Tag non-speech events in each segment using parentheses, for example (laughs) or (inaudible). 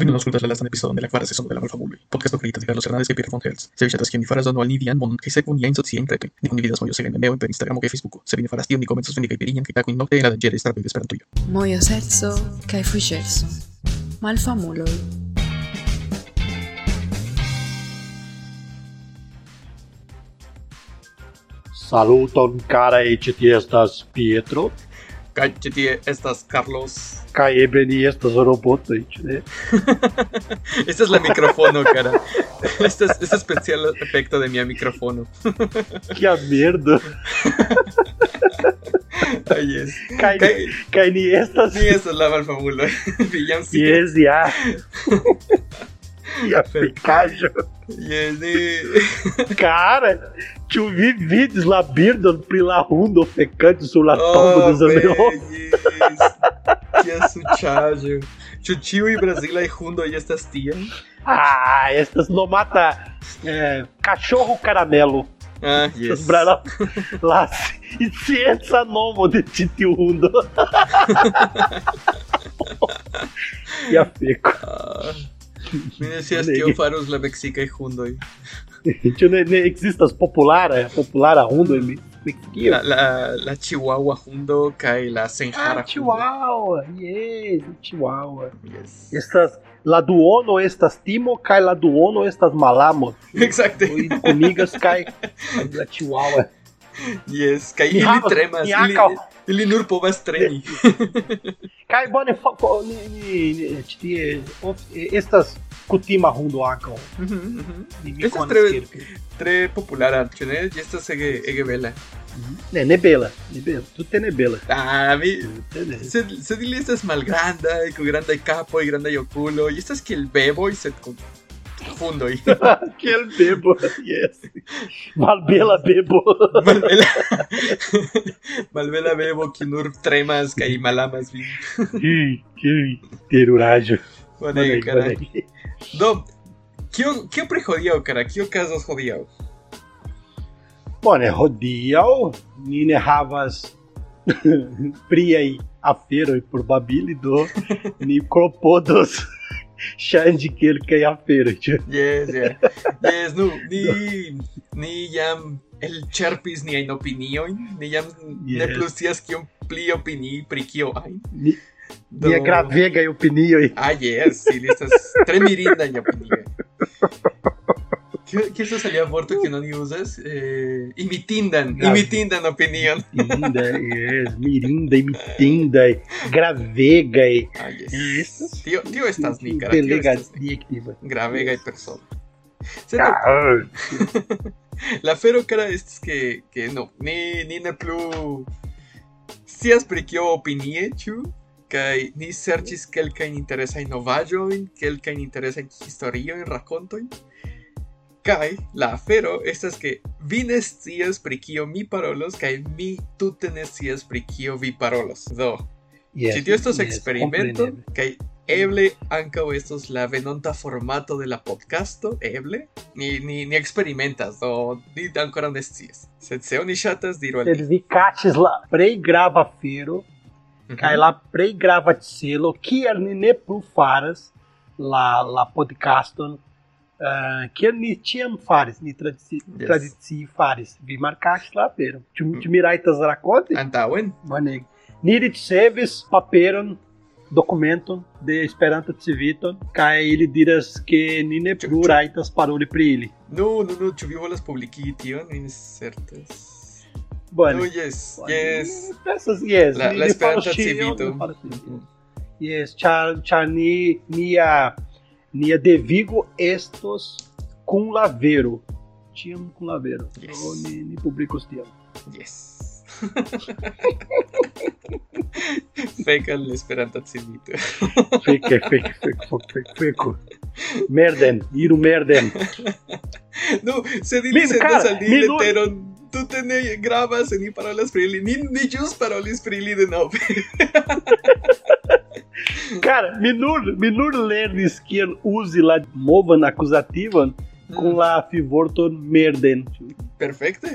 Vindo a escutar la lasta episod de la quarta säsong de la Malfamuli. Podcast acredita de Carlos Hernández y Peter von Hells. Se vill att faras no al nidian mon que se kun yain sotsi entrete. Ni kun vidas moyo se ven neo en Instagram o Facebook. Se viene faras tio ni komentos vendi kai pirian kai taku nokte la jere starpe esperantujo. Mojo setso kai fuŝerso. Malfamuloj. Saluton cara et estas Pietro. Kai estas Carlos. Kai eble ni estas roboto, ne? este es la micrófono, cara. Este es este especial efecto de mi micrófono. que merda. Ay, es. Kai, kai, kai ni estas. Ni estas la malfamula. Villancico. Yes, (laughs) ya. (laughs) E a Picajo. Yes, ni... Cara, tu vi vídeos lá Birdon pri la hundo fecante sul la Oh, dos. Que assuchajo. Chuchiu e Brasil e Rundo e estas tia. Ah, estas não mata é, cachorro caramelo. Ah, yes. Lá, e ciência nomo de titio hundo. (laughs) e a feco. Ah. Me decías que eu faros la Mexica e Rundo. Tu ne, ne existas populara, populara hundo em Mexiquinho. La, la, la Chihuahua Rundo kai la Senjara Ah, Chihuahua, yes, Chihuahua. Yes. Estas, la duono estas timo, kai la duono estas malamo. (laughs) Exacto. Comigas kai (laughs) la Chihuahua. Yes. Ni ili havas- tremas. ni Ili, ili nur povas treni. Kai bone ni, ni, tie, estas kutima hundo ankaŭ. Mi Estas tre, tre populara, ĉu ne? Ĝi estas ege ege bela. Ne, ne bela, ne bela, tute ne bela. Ah, mi sed sed ili estas malgrandaj, kun grandaj kapoj, grandaj okuloj. Estas kiel beboj, sed kun fundoj. Aquele bebo, yes. Malbela bebo. Malbela, malbela bebo nur tremas kaj malamas vin. Ih, que terurajo. Bonege, kara. Do, kio kio pri hodiaŭ, kara? Kio okazos hodiaŭ? Bone, hodiaŭ ni ne havas (laughs) priaj aferoj probabile do ni klopodos ŝanĝi kelkaj aferoj. ĉu? Yes, yeah. Yes, nu, ni ni jam elĉerpis niajn opiniojn, ni jam ne Yes. plus scias kion pli opinii pri kio ajn. Ni, Do- Nia gravegaj opinioj. Ah, yes, ili estas tre mirindaj (laughs) opinioj. Kio kio estas alia vorto kiun oni uzas? Eh, imitindan, Grave. imitindan opinion. Linda, yes, mirinda, imitinda, gravegaj. Ah, yes. Estas Tio, tio estas ni, cara. Tio belega estas ni. adjektiva. Gravegaj persono. Sed Ah, (laughs) La fero cara es que, que no, ni, ni ne plu sias pri kio opinie, ĉu? Kaj ni serĉis kelkajn interesajn novaĵojn, kelkajn interesajn historiojn, rakontojn. Kaj la afero estas ke vi ne scias pri kio mi parolos kaj mi tute ne scias pri kio vi parolos. Do, yes, Ĉi tio estos yes, experimento kompreneble. kaj eble ankaŭ estos la venonta formato de la podcasto, eble ni ni ni eksperimentas, do ni ankoraŭ ne scias. Sed se oni ŝatas diru al vi kaĉis la plej grava afero kaj la plej grava celo kiel ni ne plu faras la la podcaston uh, kiel ni ĉiam faris, ni tradici, Yes. tradicie faris. Vi markaŝis la afero. Ĉu ĉu mi rajtas rakonti? Antaŭen? Bonege. Ni ricevis paperon dokumenton de Esperanto Civiton kaj ili diras ke ni ne plu rajtas paroli pri ili. Nu, nu, nu, ĉu vi volas publikigi tion? Mi ne certas. Bone. Nu, yes, yes. Pensas, yes, La, la ĉion, Civito. Yes, ĉar ĉar ni nia nia devigo estos kun la vero. Ĉiam kun la vero. Yes. Do (laughs) ni ni publikos tion. Yes. Fek al Esperanta fake, fake, fake, fake, fake. Merden, iru merden. Cara, al ni mi nur- leteron tute ne gravas ni parolas pri ili. Ni, ni ĵus parolis pri ili denove. Cara, mi nur, mi nur lernis kiel uzi la movan akuzativan com la fivorton merden. perfecto.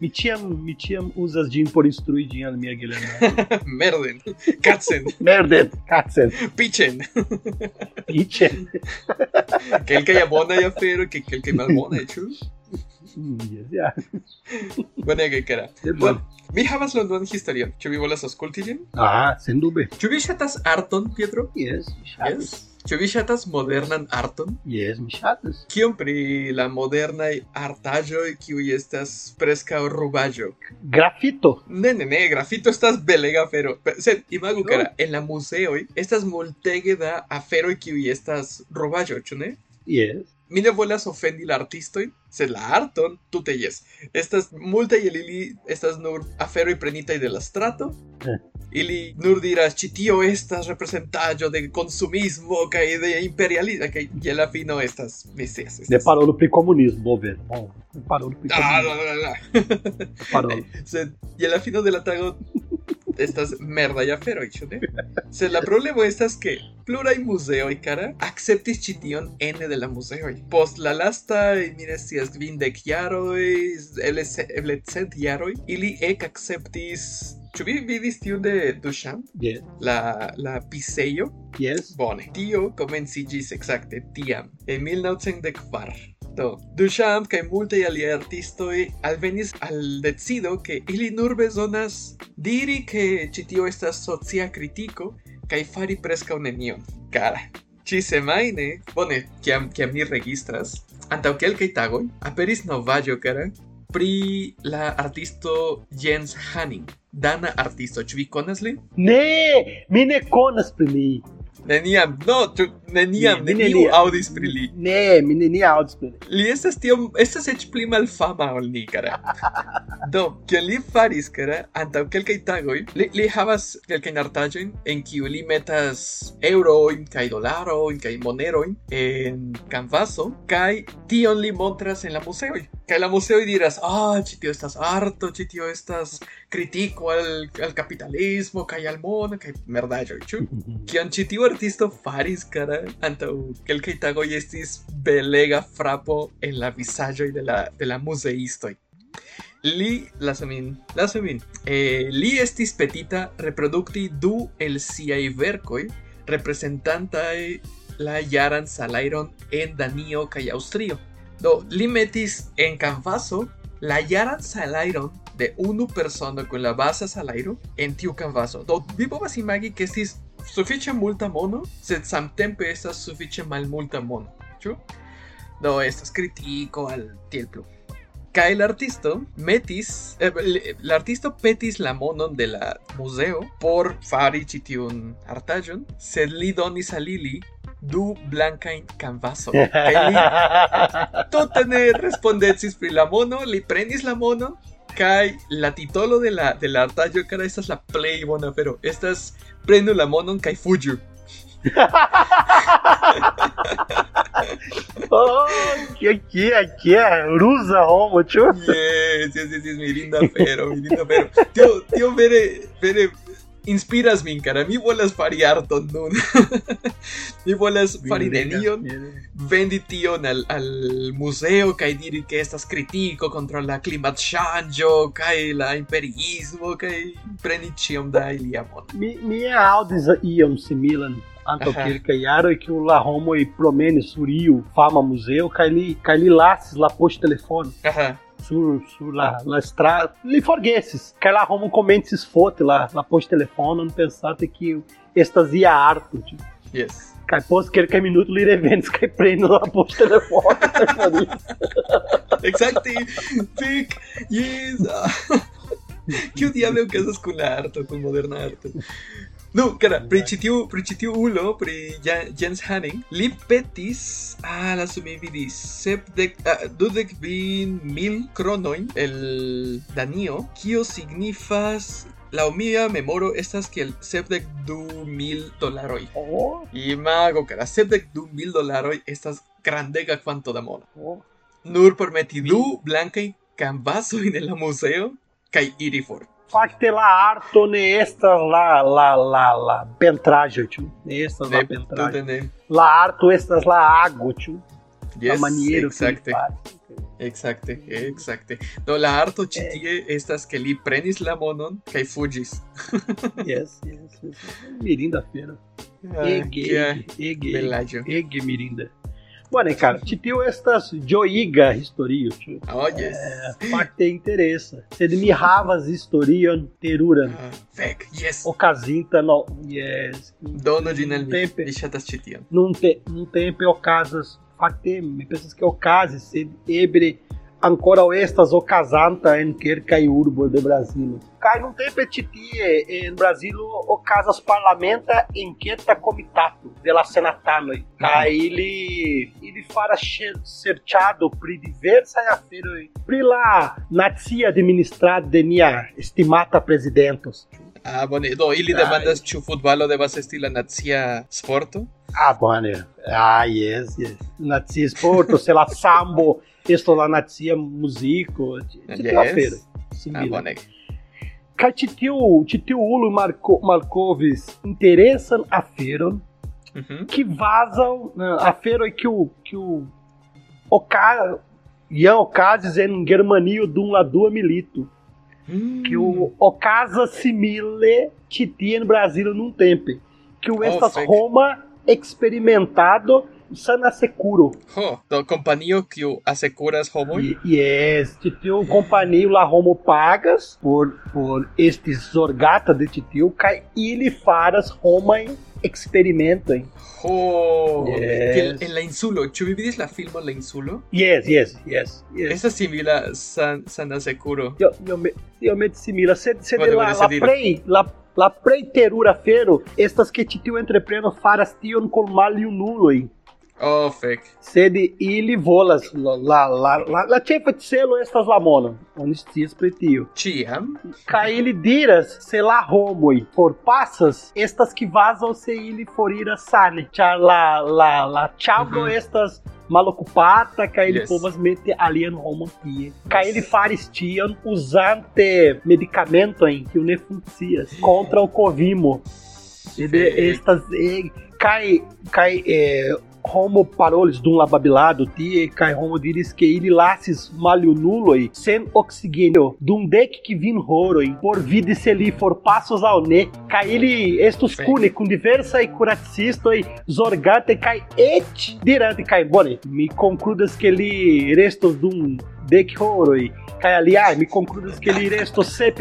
Mi tiam, mi tiam uzas ĝin por instrui ĝin al mia gelerno. (laughs) Merden, Katzen, merden, katzen, Pichen. piĉe. Kelkaj bonaj aferoj kaj kelkaj malbonaj, ĉu? Mm, Jes, ja. Bonege, kara. Sed Bueno, mi havas la duan historion. Ĉu vi volas aŭskulti ĝin? Ah, sendube. Ĉu vi ŝatas arton, Pietro? Jes, mi ŝatas. Yes. Ĉu vi ŝatas modernan arton? Jes, mi ŝatas. Kion pri la modernaj artaĵoj kiuj estas preskaŭ rubaĵo? Grafito. Ne, ne, ne, grafito estas belega afero. Sed imagu, No. kara, en la muzeoj estas multege da aferoj kiuj estas rubaĵo, ĉu ne? Jes. Mi ne volas ofendi la artistoj, sed la arton tute jes. Estas multaj el ili estas nur aferoj prenitaj de la strato. Eh. Ili nur diras ĉi tio estas representaĵo de konsumismo kaj de imperialismo kaj je la fino estas estas- Ne parolo pri komunismo, bover. Bom, ne parolo pri Ah, komunismo. la, la, la. Parolo. (laughs) Sed je la fino de la tago estas merda ya aferoj, ĉu ne? Sed la problemo estas ke pluraj muzeoj kara akceptis ĉi tion ene de la muzeoj. Post la lasta, mi ne scias, kvindek jaroj, eble ce- eble cent jaroj, ili ek akceptis Ĉu vi vidis tiun de Duchamp, Yes. la, la pisejo? Yes. Bone, tio komenciĝis ekzakte tiam, en 1904. Do, Duchamp kaj multaj aliaj artistoj alvenis al decido ke ili nur bezonas diri ke ĉi tio estas socia kritiko kaj fari preskaŭ nenion. Kara, ĉi semajne, bone, kiam kiam ni registras, antaŭ kelkaj tagoj aperis novaĵo kara pri la artisto Jens Hanning, dana artisto. Ĉu vi konas lin? Ne, mi ne konas pri li. Neniam, no, ĉu neniam, Mi- mi neniu neniam. aŭdis pri li. Ne, mi nenia aŭdis pri li. Li estas tiom, estas eĉ pli malfama ol ni, kara. Do, kion li faris, kara, antaŭ kelkaj tagoj, li, li havas kelkajn artaĵojn en kiu li metas eŭrojn kaj dolarojn kaj monerojn en kanvaso kaj tion li montras en la muzeoj. Kaj la muzeoj diras, ah, ĉi tio estas arto, ĉi tio estas kritiko al, al kapitalismo kaj al mono kaj merdaĵoj, ĉu? Kion (laughs) ĉi tiu artisto faris, kara, antaŭ kelkaj tagoj estis belega frapo en la vizaĝoj de la, de la muzeistoj. Li, lasu min, lasu min, eh, li estis petita reprodukti du el siaj verkoj reprezentantaj la jaran salajron en Danio kaj Aŭstrio. Do, li en kanvaso la jaran salajron de unu persono kun la baza salajro en tiu kanvaso. Do, vi povas imagi ke estis sufiĉe multa mono, sed samtempe estas sufiĉe malmulta mono. Ĉu? Do, estas kritiko al tiel. Kaj la artisto metis, eh, l- la artisto petis la monon de la museo por fari ĉi tiun artaĵon, sed li donis al ili du blankajn kanvaso. Kaj li (laughs) tute ne respondecis pri la mono, li prenis la mono, kaj la titolo de la, de la artaĵo kara estas la plej bona afero. Estas prenu la monon kaj fuĝu. Oh, que que que rusa homo, ĉu? Yes, yes, yes, yes, mirinda afero, mirinda afero. Tio, tio vere, vere inspiras min, cara. Mi volas (laughs) fari arton nun. Mi volas fari nenion, vendi tion al, al museo kaj diri ke estas kritiko kontraŭ la klimatŝanĝo kaj la imperiismo kaj preni ĉiom da ilia mono. Mi mi aŭdis iom similan Aha. kelkaj jaroj kiu la homoj promenis sur iu fama muzeo kaj li kaj li lasis la poŝtelefono Aha. sur sur la la estrada. Li forgesis kaj la homo komencis foti la la poŝtelefonon pensante que estas ia arto. Tipo. Yes. Kaj post kelkaj minutos li revenis kaj prenis la poŝtelefono. kaj (laughs) faris. Exacte. Pic. Yes. (laughs) Kio diable okazas kun la arto, kun moderna arto? No, cara, pri ĉi tiu pri Jens Hanning, li petis, ah, lasu min vidi, sepdek, ah, dudek kvin mil kronojn el Danio, kio signifas Laŭ mia memoro estas kiel sepdek du mil dolaroj. Oh, Imago, cara, sepdek du mil dolaroj estas grandega kvanto da mono. oh. Nur por meti du blankaj en la museo kaj iri for. Fakte la arto ne estas la la la la pentraĵo, ĉu? Ne estas la ne. La arto estas la ago, ĉu? la Yes, maniera que li exacte. Exacte, exacte. Do la arto ĉi tie estas ke li prenis la monon kaj fuĝis. (laughs) Yes, yes, yes. Mirinda feira. Ege, ege, ege mirinda. Bone, cara, ti tiu estas joiga historio? Oh, yes. Fakte interesa. Sed mi havas historion teruran. Ah, Fek, yes. Okazinta no, yes. Dono al mi. Tempe. Mi ŝatas ĉi tion. Num, te, num tempo ocasas, fakte, mi pensas que ocasas, sed ebre ancora estas ocasanta en kelkaj urbo de Brasilo. Kaj num tempo ti tie en Brasilo okazas parlamenta enqueta comitato de la senatanoj. Kaj ili ili faras ŝe- serĉado pri diversaj aferoj pri la nacia administrado de nia estimata presidentos. Ah, bone. Do ili demandas ĉu futbalo devas esti la nacia sporto? Ah, bone. Ah, yes, yes. Nacia sporto, sei lá, sambo, (laughs) esto la nacia musico, tipo Yes. la feira. Ah, Simila. bone. Kai titiu, titiu Ulo Marco, Marcovis interessam a feira Mhm. que vazam né, a feira que o que o Oca Ian Ocasio em Germanio dum la dua milito que o Ocasa simile titi em Brasil num tempo que o estas fake. Roma experimentado sana securo Ho, do kompanio kiu asekuras homojn? E- Yes, titio companhia la Romo pagas por, por estes zorgata de titio, cai ili faras Roma experimentam. Ho, Yes. kiel en la insulo. Ĉu vi vidis la filmon La Insulo? Yes, yes, yes, yes. Estas simila san san asekuro. Io, io, me, io me simila, se, se Vale, de la, la prei, la, la prei terura fero, estas que titio entrepreno faras tion malio nuloi. Oh, fek. Sed ili volas, la, la, la, la, la de selo estas la mono, honestis pretio. Ĉiam? Ca ele diras, se la homoi forpassas, estas que vazam se ili forira sane. Char la, la, la chavro Uhum. estas malocupata, ca ele Yes. povas mete alien homo tie. Ca ele faristian usante medicamento em que o ne funcias contra o covimo. Ele estas cai cai eh, homo paroles dum lababilado tie cai homo diris que ele lasis malio nuloi sem oxigênio dum dec que vin horoi por vidi se li for passos ao ne cai ele estus cune com diversa e curatsistoi zorgate cai et dirante cai bone mi concludas que li restos dum dec horoi cai ali ah, mi concludas que li restos sep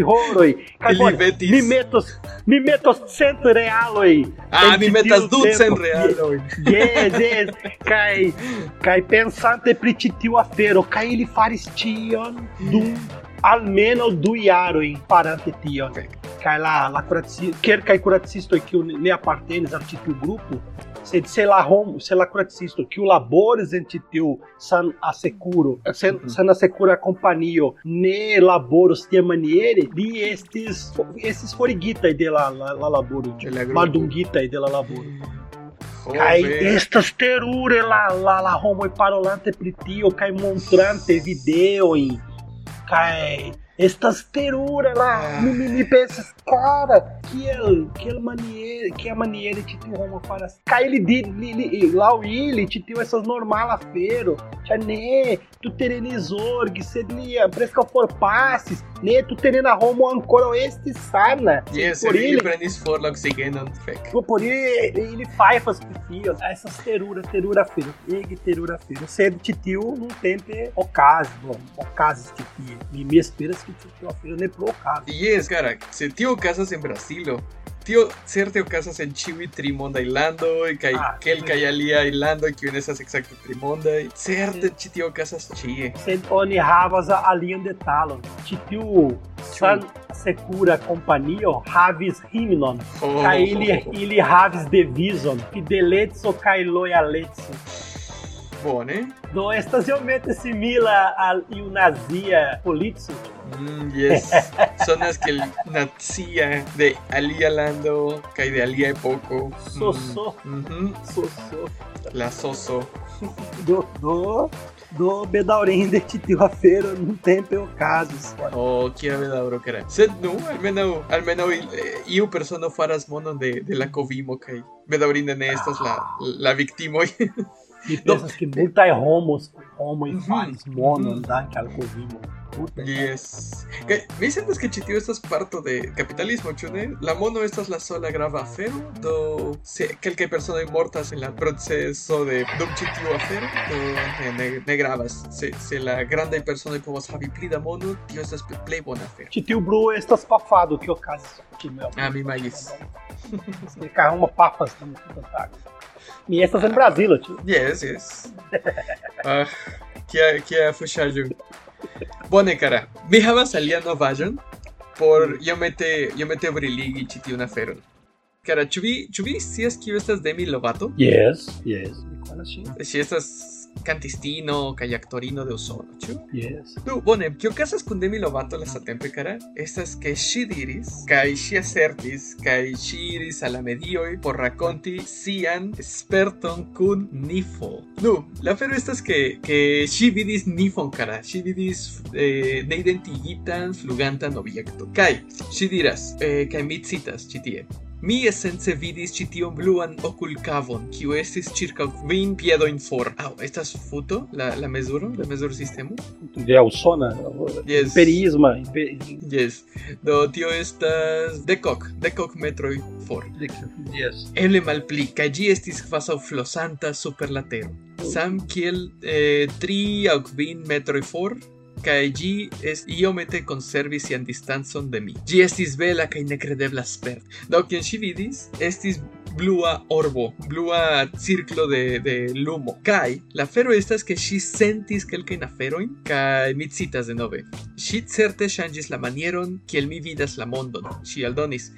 cai Ili bone vetis. mi metos mi metos cento realoi Ah, mi metas ducent tempo. realojn. Yes, yes. Kai, kai pensante pri ĉi tiu afero, kaj ili faris tion dum almenaŭ du jaroj farante tion. Fek. Kaj la la kuraci, kelkaj kuracistoj kiu ne apartenis al ĉi tiu grupo, sed se la homo, se la kuracisto kiu laboris en ĉi tiu san asecuro, sen, Mhm. san asecura kompanio ne laboros tiamaniere, li estis estis forigitaj de la la, la laboro, grupo. maldungitaj de la laboro. Kai fek. estas terure la la la homo parolante pri tio kai montrante videoin. Kai estas terure la Ah. mi, mi, mi pensas cara kiel maniere que a maniere que tio homo faras. Kai ele di li, li, lá o ele te tio essas normal afero. Já ne tu terenis org sed li presca for passes. Ne tu terena homo ancora este sana. Yes, por ele prenis for la oxigenon. Fek. Pô, por ele, ele faz as filhas, essas terura, terura feira, eg terura feira. Sed titio num tempo ocasio, bom, ocasio titio. E me esperas que titio a feira ne pro ocasio. Yes, cara, se tio okazas en Brasilo, tio certe okazas en ĉiuj trimondaj landoj kaj Ah, kelkaj aliaj landoj kiuj ne estas ekzakte trimondaj. Certe ĉi tio okazas ĉie. Sed oni havas a alian detalon. Titio san secura companio havis himnon. Oh, Kai ili, ili havis devizon, fideletso kai loyaletso. Bone. Do estas iomete simila al iu nazia politso. Mm, yes. (laughs) Sonas kiel nacia de alia lando kaj de alia epoko. Soso. Mm, mhm. So, so. La soso. do, do, do bedaŭrinde ĉi tiu afero nuntempe okazis. Oh, kia bedaŭro kara. Sed nu, almenaŭ eh, iu persono faras monon de, de la kovimo kaj bedaŭrinde ne estas la, la viktimoj. (laughs) E pensas que multa homos, homo e Uhum. faz mono Uhum. andar que algo vivo. Puta. Yes. Que, me sientes que chitio esto es parte de capitalismo, chune? La mono esta es la sola grava afero, do se quelque persona mortas en el proceso de dum chitio afero, do ne, ne, ne gravas. Se, se la grande persona y povas havi pli da mono, tio estas play bona afero. Titio Bru estas pafado que ocasas que meu. Ah, mi magis. Ele carrega uma papas no ataque. E estas em Brasília, tio. Yes, yes. Ah, kia, kia fuŝaĵo. Bone, kara. Mi havas alian novaĵon por iomete iomete briligi ĉi tiun aferon. Kara, ĉu vi ĉu vi scias kiu estas Demi Lovato? Yes, yes. Konas ŝin. Ŝi estas cantistino kaj aktorino de Usono, ĉu? Yes. Nu, bone, kio okazas kun Demi Lovato lastatempe, kara, estas ke ŝi diris kaj ŝi asertis kaj ŝi iris al la medioj por rakonti sian sperton kun nifo. Nu, la afero estas ke ke ŝi vidis nifon, kara, ŝi vidis eh, neidentigitan flugantan objekto. Kaj ŝi diras, eh, kaj mi citas ĉi tie. Mi esence vidis ĉi tion bluan okulkavon, kiu estis ĉirkaŭ kvin piedojn for. Aŭ oh, estas foto? la la mezuro, la mezursistemo? De usona, yes. Imperisma? Imper... Yes. Do tio estas dekok, dekok metroj for. Dekok, yes. Eble malpli, kaj ĝi estis kvazaŭ flosanta super la tero. Sam kiel eh, tri aŭ kvin metroj for kaj ĝi es iomete konservis sian distancon de mi. Ĝi estis bela kaj nekredebla spert. Do kion ŝi vidis estis blua orbo, blua cirklo de, de lumo. Kai la afero estas ke ŝi sentis kelkajn aferojn kaj mi citas denove. Ŝi certe ŝanĝis la manieron kiel mi vidas la mondon. Ŝi aldonis.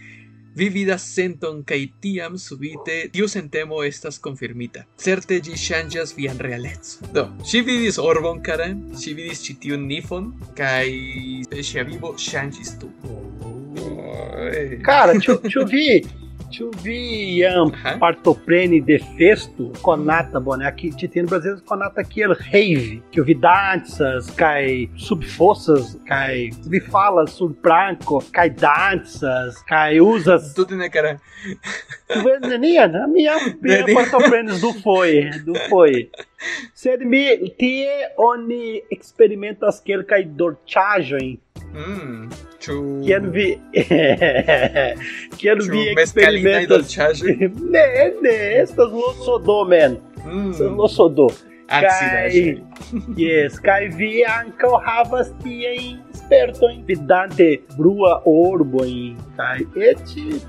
Vi vidas senton kaj tiam subite tiu sentemo estas konfirmita. Certe ĝi ŝanĝas vian realecon. Do, ŝi vidis orbon kara, ŝi vidis ĉi nifon kaj ŝia vivo ŝanĝis tu. Cara, deixa, eu-. Ian, Aham. partoprene defesto, conata, boné, aqui, te tem no Brasil, conata aqui, rave, que eu vi danças, cai subforças, cai bifalas sul branco, cai danças, cai usas, Tudo né, cara? tu vê, Neninha, a minha, minha Neninha. partoprenes do foi, do foi. Sed mi, tie oni experimentas cai dorchagem, (laughs) (laughs) (laughs) Hum, Quero ver. Quero ver e experimentos. dolĉaĵo? Ne, ne, estas lo sodô, man. Estas Mm, lo sodô. acidaĵoj. Yes, kai vi ankaŭ havas tiajn spertojn vidante brua orbo em kai et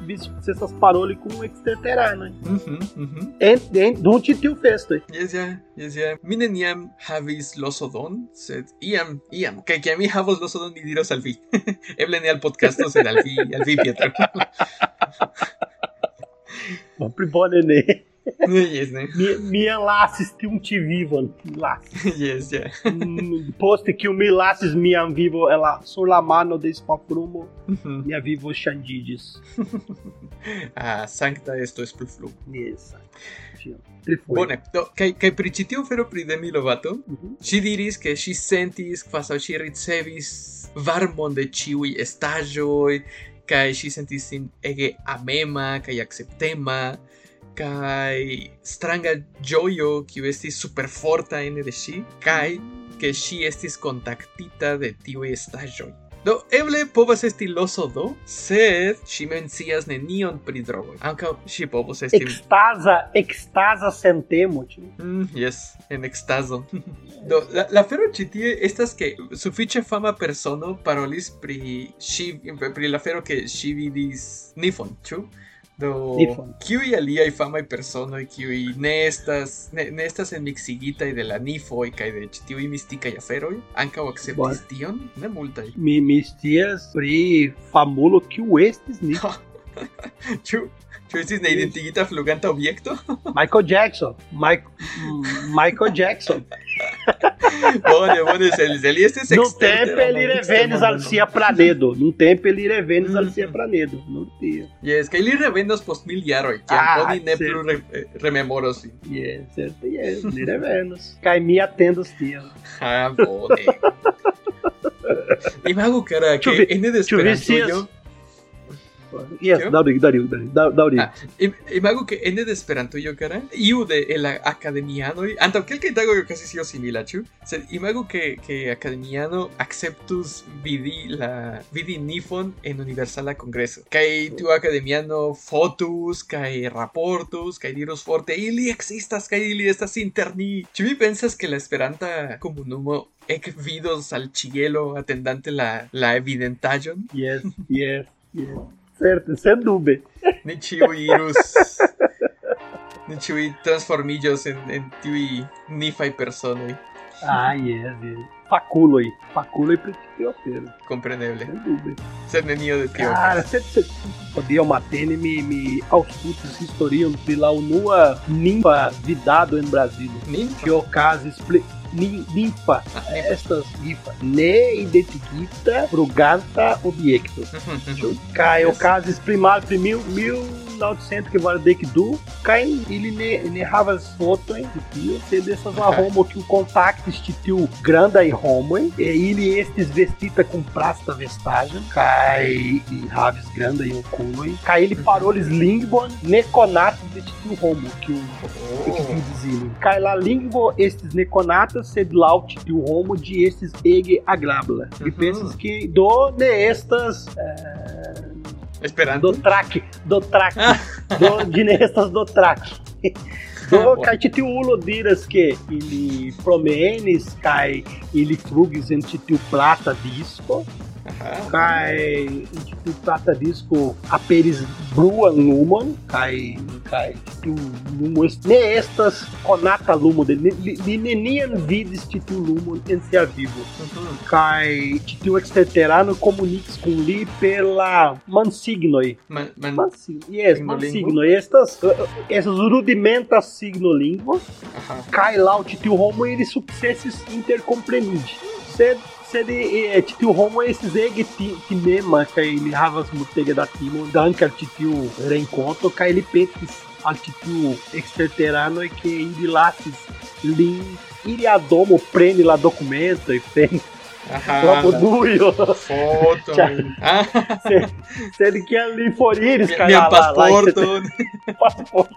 visto que estas paroli kun eksterteranoj. Mhm, mhm. En en dum ĉi tiu festoj. Yes, ja, yes, ja. Mi neniam havis losodon, sed iam, iam. Kiam mi havos losodon, mi diros al vi. (laughs) Eble ne al podcasto, sed al vi, al vi, Pietro. Pli bone ne. (laughs) Yes, ne. Mi, mi lasis um ĉi vivon, Lá. (laughs) Yes, yeah. mm, poste kiu mi lasis mian vivo ela la sur la mano de Spafrumo, mm mia vivo ŝanĝiĝis. (laughs) ah, sancta esto es pluflumo. Yes. Bone, do, kai kai pri ĉi tiu fero pri Demi Lovato, mm ŝi diris ke ŝi sentis kvazaŭ ŝi ricevis varmon de ĉiuj estaĵoj, kai ŝi sentis sin ege amema kaj akceptema kaj stranga ĝojo kiu estis superforta ene de ŝi kaj ke ŝi estis kontaktita de tiuj estaĵoj. Do, eble povas esti loso do, sed ŝi mencias nenion pri drogoj. Ankaŭ ŝi povos esti Extasa, extasa sentemo, tio. Mm, yes, en extaso. (laughs) Do, la, la fero ĉi tie estas ke sufiĉe fama persono parolis pri ŝi pri la fero ke ŝi vidis Nifon, ĉu? Do Nifon. kiuj aliaj famaj personoj kiuj ne estas ne, ne estas enmiksigitaj de la nifoj kaj de ĉi tiuj mistikaj aferoj ankaŭ akceptis Bone. tion? Ne multaj. Mi mi scias pri famulo kiu estis ni. (laughs) Ĉu ĉu estis neidentiigita fluganta objekto? (laughs) Michael Jackson. Mike, Michael Jackson. bone, bone, se li, se li estis No ekstertera tempo ele movista, revenis mono, al no. sia planedo. No tempo ele revenis al Mhm. sia planedo. No tio. Yes, kaj li revenos post mil jaroj, kiam Ah, oni ne plu re, eh, rememoros. Yes, certo, yes, li revenos. Kaj mi atendos tion. (laughs) Ah, bone. (laughs) Imagu, cara, Ĉu que vi- ene de Esperantujo... Yes, ¿Qué? Dauri, Dauri, Dauri, Dauri, Dauri. Ah, im- imago que ene de Esperanto yo cara. Iu de el academiano anto que el que tago yo casi sio simila chu. Se imago que que academiano acceptus vidi la vidi nifon en universala congreso. Kai tu academiano fotos kai raportos kai diros forte. Ili existas kai ili estas interni. Chu vi pensas que la esperanta comunumo ec vidos al chielo atendante la la evidentajon Yes, yes, yes. Certo, sem dúvida. Ni ĉiuj irus. (laughs) Ni ĉiuj transformillos en, tiuj nifaj personoj. Ah, yes, yes. Faculoi, faculoi principiofero, Compreneble. sem dúvida. Sed nenio de tio. Cara, você, podia matene me, me auscultos historiam de la unua ninfa vidado em Brasil. Ninfa? Que o caso expli... nin- Ninfa, Ah, estas ninfa, ne identigita bruganta objecto. Uhum, Cai o Yes. caso exprimar de mil, 1900 que vai de que do, cai ele ne, ne havas foto em tio, se dessas uma Aha. homo que o contact estitiu granda e homo, e ele estes vestita com prasta vestagem, cai e haves granda e o culo, cai ele parou eles lingbon neconatos de estitiu homo, que o o que Oh. dizem. Cai lá língua estes neconatas sed laut de homo de estes ege agrabla. E Uhum. pensas que do de estas Esperanto. do track, do track, (laughs) do, de nestas do track. Do Bom. cai te ulo diras que ele promenes, cai ele frugs em titiu plata disco, Ajá. cai titiu plata disco aperis bruan lumon, cai cai titiu lumo ne estas conata lumo de li nenian vidis titiu lumon em sia vivo cai titiu exterterano comuniques com li pela mansignoi Man, man, Mansigno, yes, Signo mansigno. Estas, essas rudimentas signolingua, ajá. cai lá o titio homo e ele. Sed, sed eh, titio homo esses ege ti- timema, que ele havas mutega da timo, danke al titio reencontro, cai ele petis al titio exterterano e que ele latis lin iriadomo prende lá documento e prende Ajá. lá buio. Foto. (laughs) Ah, (laughs) Sendo que ali forires, mi, cai mi lá, (laughs) e passaporte.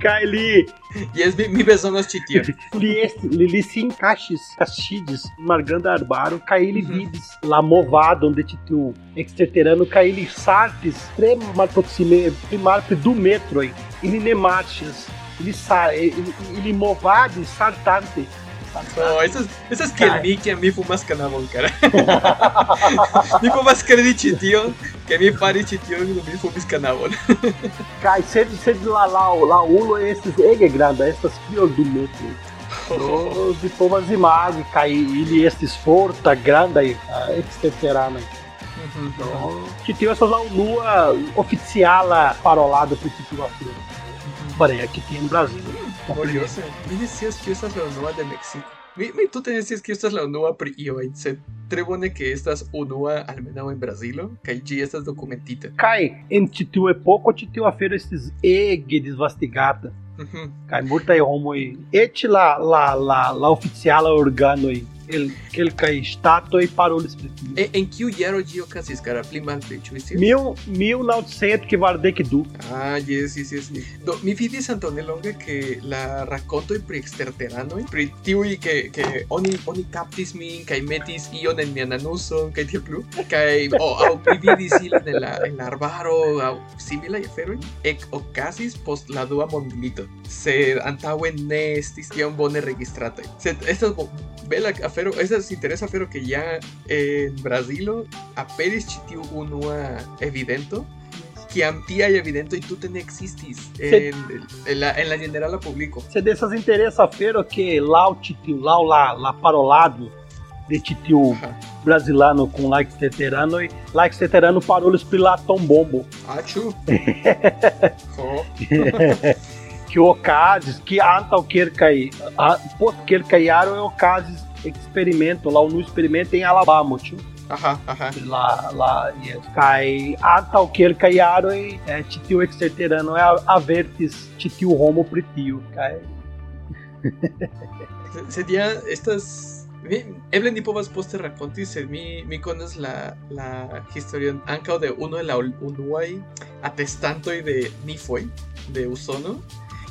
Cai ali, Yes, mi, mi bezonos ĉi tio. li este, li, li se encaixes, castides, margando arbaro, ele Uhum. vides, lá movado, onde titu exterterano, ele sartes, trema proxime, primar do metro, aí, ele ne marchas, ele ele, ele movado, sartante. No, esas, esas que el mi (laughs) que a mí fumas canabon, cara. mi fumas credi ĉi tio, que mi fari ĉi tio, no mi fumis canabon. Cai, sede, sede lá, lá, lá, ulo, esses, ege granda, estas criol do metro. Os diplomas de mag, cai, ele estes forta, grande, aí, exterterano. Uhum. que tem essa lua oficial parolada pro título afro. Porém, aqui tem no Brasil. Mi decías que estas la unua de México. Mi, mi tú te decías que estas la unua pri io, se tre bone que estas unua almenau en Brasilo, kai ĝi estas dokumentita. Cai, em titio é pouco, titio afero esses ege desvastigata. Mhm. Cai, multa e homo e et la, la, la, la oficial organo e el, el cai stato e parou expressivo. E, en kiu jaro ĝi okazis, kara pli malpli, ĉu vi? Mil, mil naucent que vardek du. Ah, yes, yes, yes. Do, mi vidis antone longe que la rakontoj pri eksterteranoj, pri tiuj que, que oni, oni kaptis min kaj metis ion en mian anuson kaj tiel plu, kaj o aŭ mi vidis ilin en la, en la arbaro aŭ similaj aferoj, ek okazis post la dua mondmilito, sed antaŭe ne estis tiom bone registrataj. Sed estas bela afero, estas interesa afero que ya en Brasilo aperis ĉi tiu unua evidento kiam tiaj evidentoj tute ne existis Sed- en, en, la, en la generala publiko. Se dessas interessa fero que lá o titio, lá o lá, lá parolado de titio Aha. brasilano com like veterano e like veterano parou eles pela tom bombo. Achu. Ho. (laughs) que o Ocasio, que anta o quer cair, post quer caiaram é o Ocasio experimento lá no experimento em Alabama, tio. Aha, aha. Lá, lá, yes. cai anta o quer caiaram e é, titio exterterano é a, a vertis titio homo pretio, cai. Sería estas eble ni povas poste rakonti, sed mi, mi konas la, la historion ankaŭ de uno de la unuaj atestantoj de Nifoj de Usono,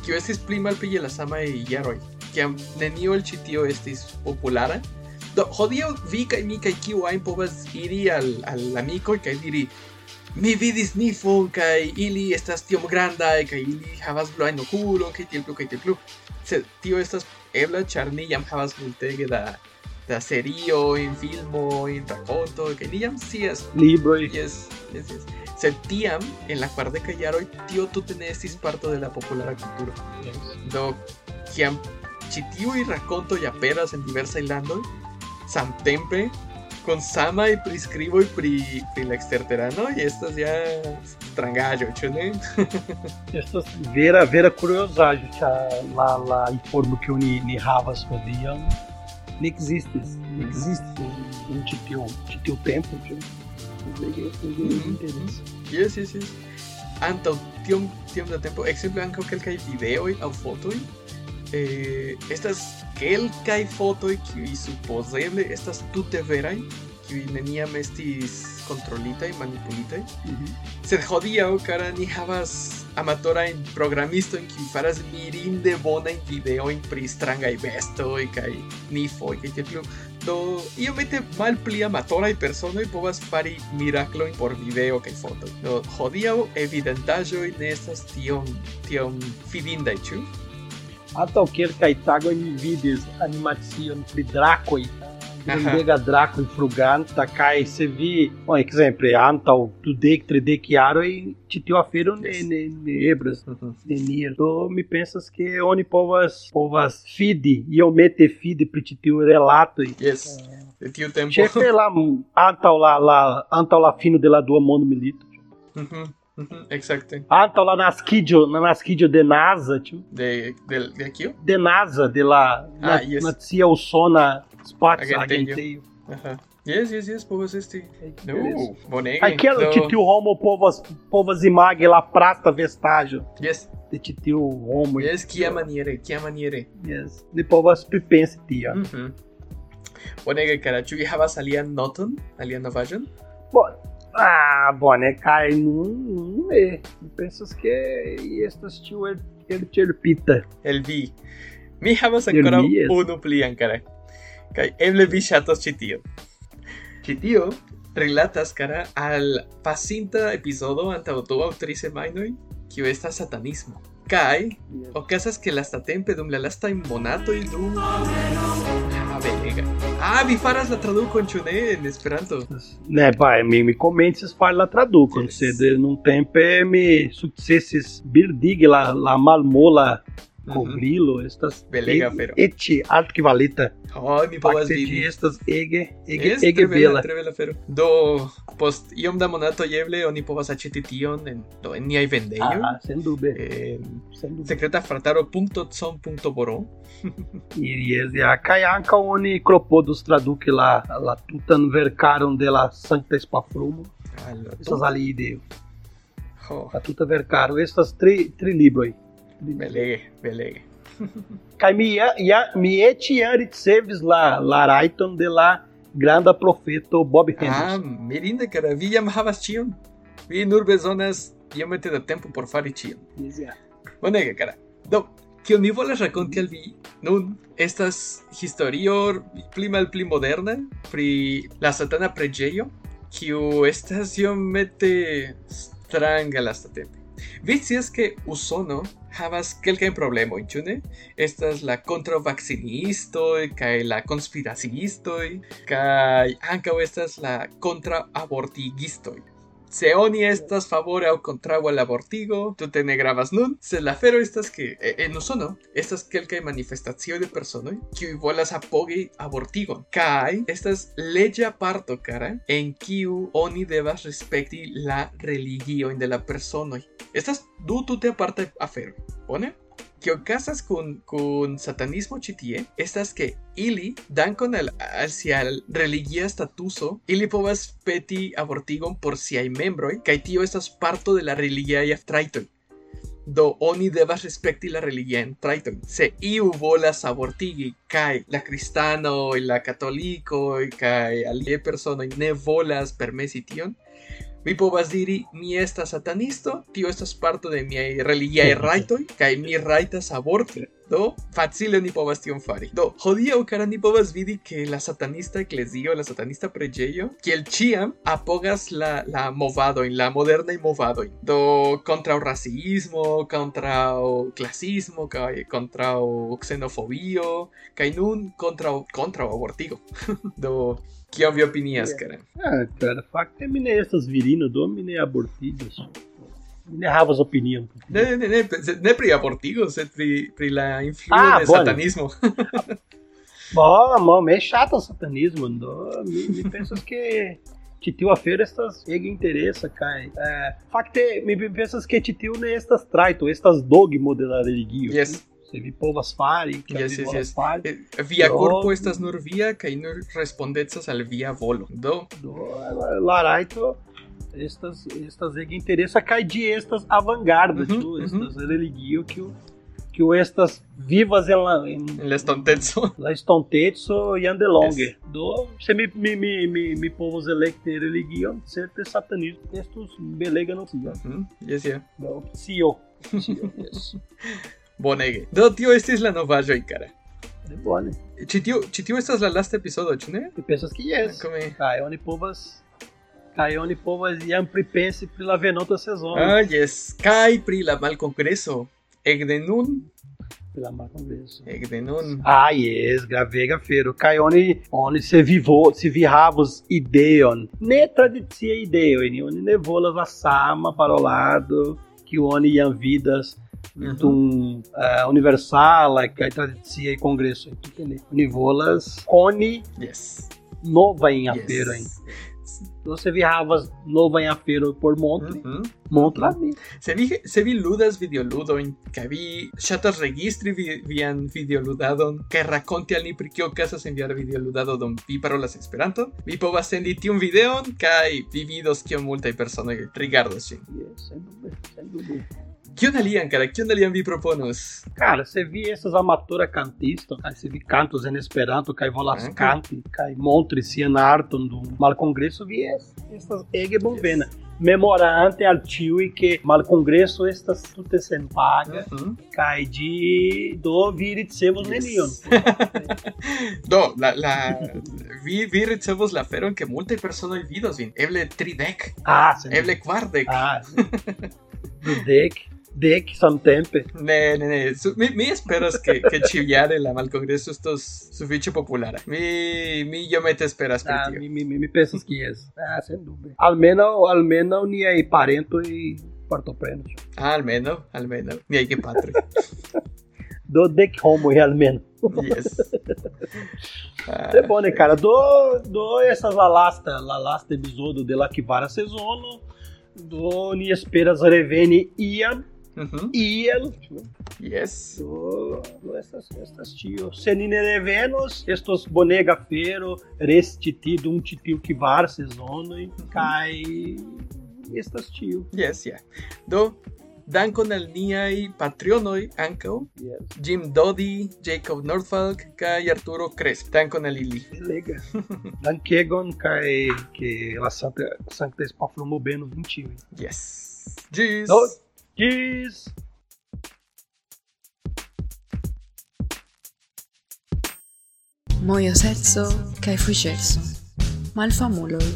kiu estis pli malpli je la samaj jaroj, kiam nenio el ĉi tio estis populara. Do, hodiaŭ vi kaj mi kaj kiu ajn povas iri al, al amikoj kaj diri mi vidis Nifon kaj ili estas tiom grandaj kaj ili havas bluajn okulon kaj tiel plu kaj tiel plu. Sed tio estas ebla ĉar ni jam havas multege da da serio, en filmo, en raconto, que ni jam scias Libro y Yes, yes, yes. Sed tiam, en la cuardeca jaroj, tio tute ne estis parto de la populara kulturo. Do, kiam ĉi tiuj rakontoj aperas en diversaj landoj, samtempe con samaj priskriboj pri, pri la eksterteranoj, estas ja strangaĵo, ĉu ne? (laughs) estas vera, vera curiosidade, lá, lá informo que o ni, ne ekzistis, ne ekzistis en ĉi tiu, ĉi tiu tempo, tio. Yes, yes, yes. Antaŭ tiom tiom da tempo, ekzemple ankaŭ kelkaj videoj aŭ fotoj. Eh, estas kelkaj fotoj kiuj supozeble estas tute veraj, kiuj neniam estis kontrolitaj, manipulitaj. Mhm. Sed hodiaŭ, kara, ni havas amatorajn programistojn kiuj faras mirinde bonajn videojn pri strangaj bestoj kaj nifoj kaj tiel plu. Do iomete malpli amatoraj personoj povas fari miraklojn por video kaj foto. Do hodiaŭ evidentaĵoj ne estas tiom tiom fidindaj, ĉu? Antaŭ kelkaj tagoj mi vidis animacion pri drakoj. Grandega drako fruganta kaj se vi, bom, ekzemple, antaŭ dudek, tridek jaroj ĉi tiu afero ne, ne, ne eblas. Denir. Do mi pensas que oni povas povas fidi iomete fidi pri ĉi tiu relatoj. Yes. De tiu tempo. Ĉefe la antaŭ la la antaŭ la fino de la dua mondmilito. Mhm, mhm, Exacte. Antaŭ la naskiĝo, la naskiĝo de NASA, ĉu? De de de kio? De NASA, de la Ah, na- yes. usona spaca Agentejo. agentejo. Aha. Yes, yes, yes, povas esti. No, bonege. Aquela ĉi tiu homo povas povas imagi la prasta vestaĵo Yes, de ĉi tiu homo. yes, kia maniere, kia maniere. Yes. Ni povas pripensi tion. Mhm. Bonege, kara, ĉu vi havas alian noton, alian novaĵon? Bom, ah, kaj nun ne. Mi pensas ke estas tiu el el ĉerpita. El vi. Mi havas yes. unu plian, kara. Kaj eble vi ŝatas ĉi tio. Ĉi tio rilatas, kara, al pasinta epizodo antaŭ du aŭ tri semajnoj, kiu estas satanismo. Kaj okazas ke lastatempe dum la lastaj monatoj dum Ah, belega. Ah, vi faras la tradukon, ĉu ne, en Esperanto? Ne, vai, mi, mi komencis fari la tradukon, Yes. sed nun tempe mi sukcesis bildigi la, la malmola kovrilo, estas Belega afero. ecce altkvalita. Oh, mi povas vidi. estas ege, ege, Es ege bela, tre bela afero. Do, post iom da monato eble oni povas aĉeti tion en, do, en niaj vendejoj. Ah, sen dube, En sen dube. secretafrataro.com.br Yes, (laughs) ja, kaj ankaŭ oni klopodos traduki la, la tutan verkaron de la Sankta Spafrumo. Estas alia ideo. Oh, La tuta verkaro estas tri, tri libroj. Belege, belege. (laughs) Kaj mi ja, ja mi jam ricevis la la rajton de la granda profeto Bob Ah, Henderson. mirinde, kara, vi jam havas ĉion. Vi nur bezonas iomete da tempo por fari ĉion. Yes, ja. Bonege, kara. Do, kion mi volas rakonti al vi, nun estas historio pli mal pli moderna pri la satana preĝejo, kiu estas iomete stranga lastatempe. Vi scias ke Usono havas kelkajn problemojn, ĉu ne? Estas la kontraŭvakcinistoj kaj la konspiraciistoj kaj ankaŭ estas la kontraŭabortigistoj. Se oni estas favore aŭ kontraŭ al abortigo, tute ne gravas nun, sed la afero estas ke e- en Usono estas kelkaj manifestacioj de personoj kiuj volas apogi abortigon kaj estas leĝa parto kara en kiu oni devas respekti la religiojn de la personoj. Estas du tute apartaj aferoj, bone? Que okazas kun, kun satanismo ĉi tie estas ke ili dankon al, al sia religia statuso ili povas peti abortigon por siaj membroj kaj tio estas parto de la religiaj trajtoj do oni devas respekti la religian traiton. Se iu volas abortigi kai la kristano la katoliko kai alie personoj ne volas permesi tion, mi povas diri mi estas satanisto, tio estas parto de miaj religiaj rajtoj kaj mi rajtas aborti. Do, facile ni povas tion fari. Do, hodiaŭ kara ni povas vidi ke la satanista eklezio, la satanista preĝejo, kiel ĉiam apogas la la movadojn, la modernaj movadojn. Do, kontraŭ rasismo, kontraŭ klasismo kaj kontraŭ xenofobio kaj nun kontraŭ kontraŭ abortigo. (laughs) Do, kion vi opinias, kara? Ah, cara, fakte mi ne estas virino, do mi ne abortigas. Mi ne havas opinion. Ne, ne, ne, ne pri abortigo, sed pri, pri la influo Ah, de bone. satanismo. (laughs) Bom, bom, é chato o satanismo, do. Mi, mi pensas que titio afeira estas ege interessa, kai. É, fakte, mi pensas que titio ne estas traito, estas dogmo de la religio. yes. Vi povas fari, Yes, yes, yes. fari. Eh, Via Do- corpo estas nur via kaj nur respondecas al via volo. Do, do Laraito estas estas ege interessa kai de estas avangardas, Uhum, tu, uhum. estas religio que o que o estas vivas em la, en la estonteco. (laughs) la estontetso e andelonge. Yes. Do se mi mi mi mi mi povos electe religion, certe satanismo, estos belega no sia. Mhm, Yes, yeah. Do sio. (laughs) Sio, yes. Bonege. Do, tio estis la novaĵoj, kara. De bone. Ĉi tio, ĉi tio estas la lasta epizodo, ĉu ne? Pensas que yes. Come... Kai oni povas Kai oni povas iam pripensi pri la venonta sezono. Ah, yes. Kaj pri la malkongreso. Ekde nun, Pela mar congresso. ekde nun. Ah, yes, gravega fero. Kai oni, oni se vivo, se vi havos ideon. Ne tradicia ideon, oni ne volas la sama parolado oni iam vidas dum uh, universal, kai tradicia e congresso. Entende? Oni volas oni Yes. nova em afero, hein? Yes. Você vi havas nova em afero por montre, Mhm. montra mi. Se vi, se vi ludas videoludojn kaj vi ŝatas registri vi, vian videoludadon kaj rakonti al ni pri kio okazas en via videoludado dum vi parolas Esperanto, vi povas sendi tiun videon kaj vi vidos kiom multaj personoj rigardos ĝin. Yes, sem dúvida, sem dúvida. Kion alian, kara? Kion alian vi proponos? Cara, você vi essas amatora cantistas, aí você vi cantos em Esperanto, kai volas Ah, canti, kai montri sian arton do mal congresso, vi es- estas ege bonvena. Memorante al tiui que mal congresso estas tute sen paga, Mhm. kai de do vi ricevos Yes. nenion. (laughs) Do, la, la, vi, vi ricevos la aferon ke multaj personoj vidos vin. Eble tridek, Ah, eble kvardek. Ah, (laughs) do dec samtempe. Ne, ne, ne. Su, mi, mi esperas que, que ĉiujare la malkongreso estos sufiĉe populara. Mi, mi iomete esperas pri Ah, tio. mi, mi, mi, mi pensas que es. Ah, sem dúvida. Almeno, almeno niai parento e partoprenos. Ah, almeno, almeno. Niaj gepatroj. (laughs) Do dec homo realmente. Yes. Ah, É bom, né, cara? Do, do essas la lasta, la lasta episodio de la que vara sezono, do ni esperas reveni iam, mhm, iel, Yes. do, do estas, estas tio. Senine revenos, estos bonega fero, restiti dum titio que vara sezono, e cai estas tio. Yes, yeah. Do, dankon al niaj patronoj ankaŭ. Yes. Jim Dodi, Jacob Norfolk kaj Arturo Cresp. Dankon al ili. Belega. (laughs) Dankegon, cai que la Santa, Santa Espaflomo beno 20. Yes. Ĝis. Do, Yes. Mojoseco kaj fuŝeco. Malfamuloj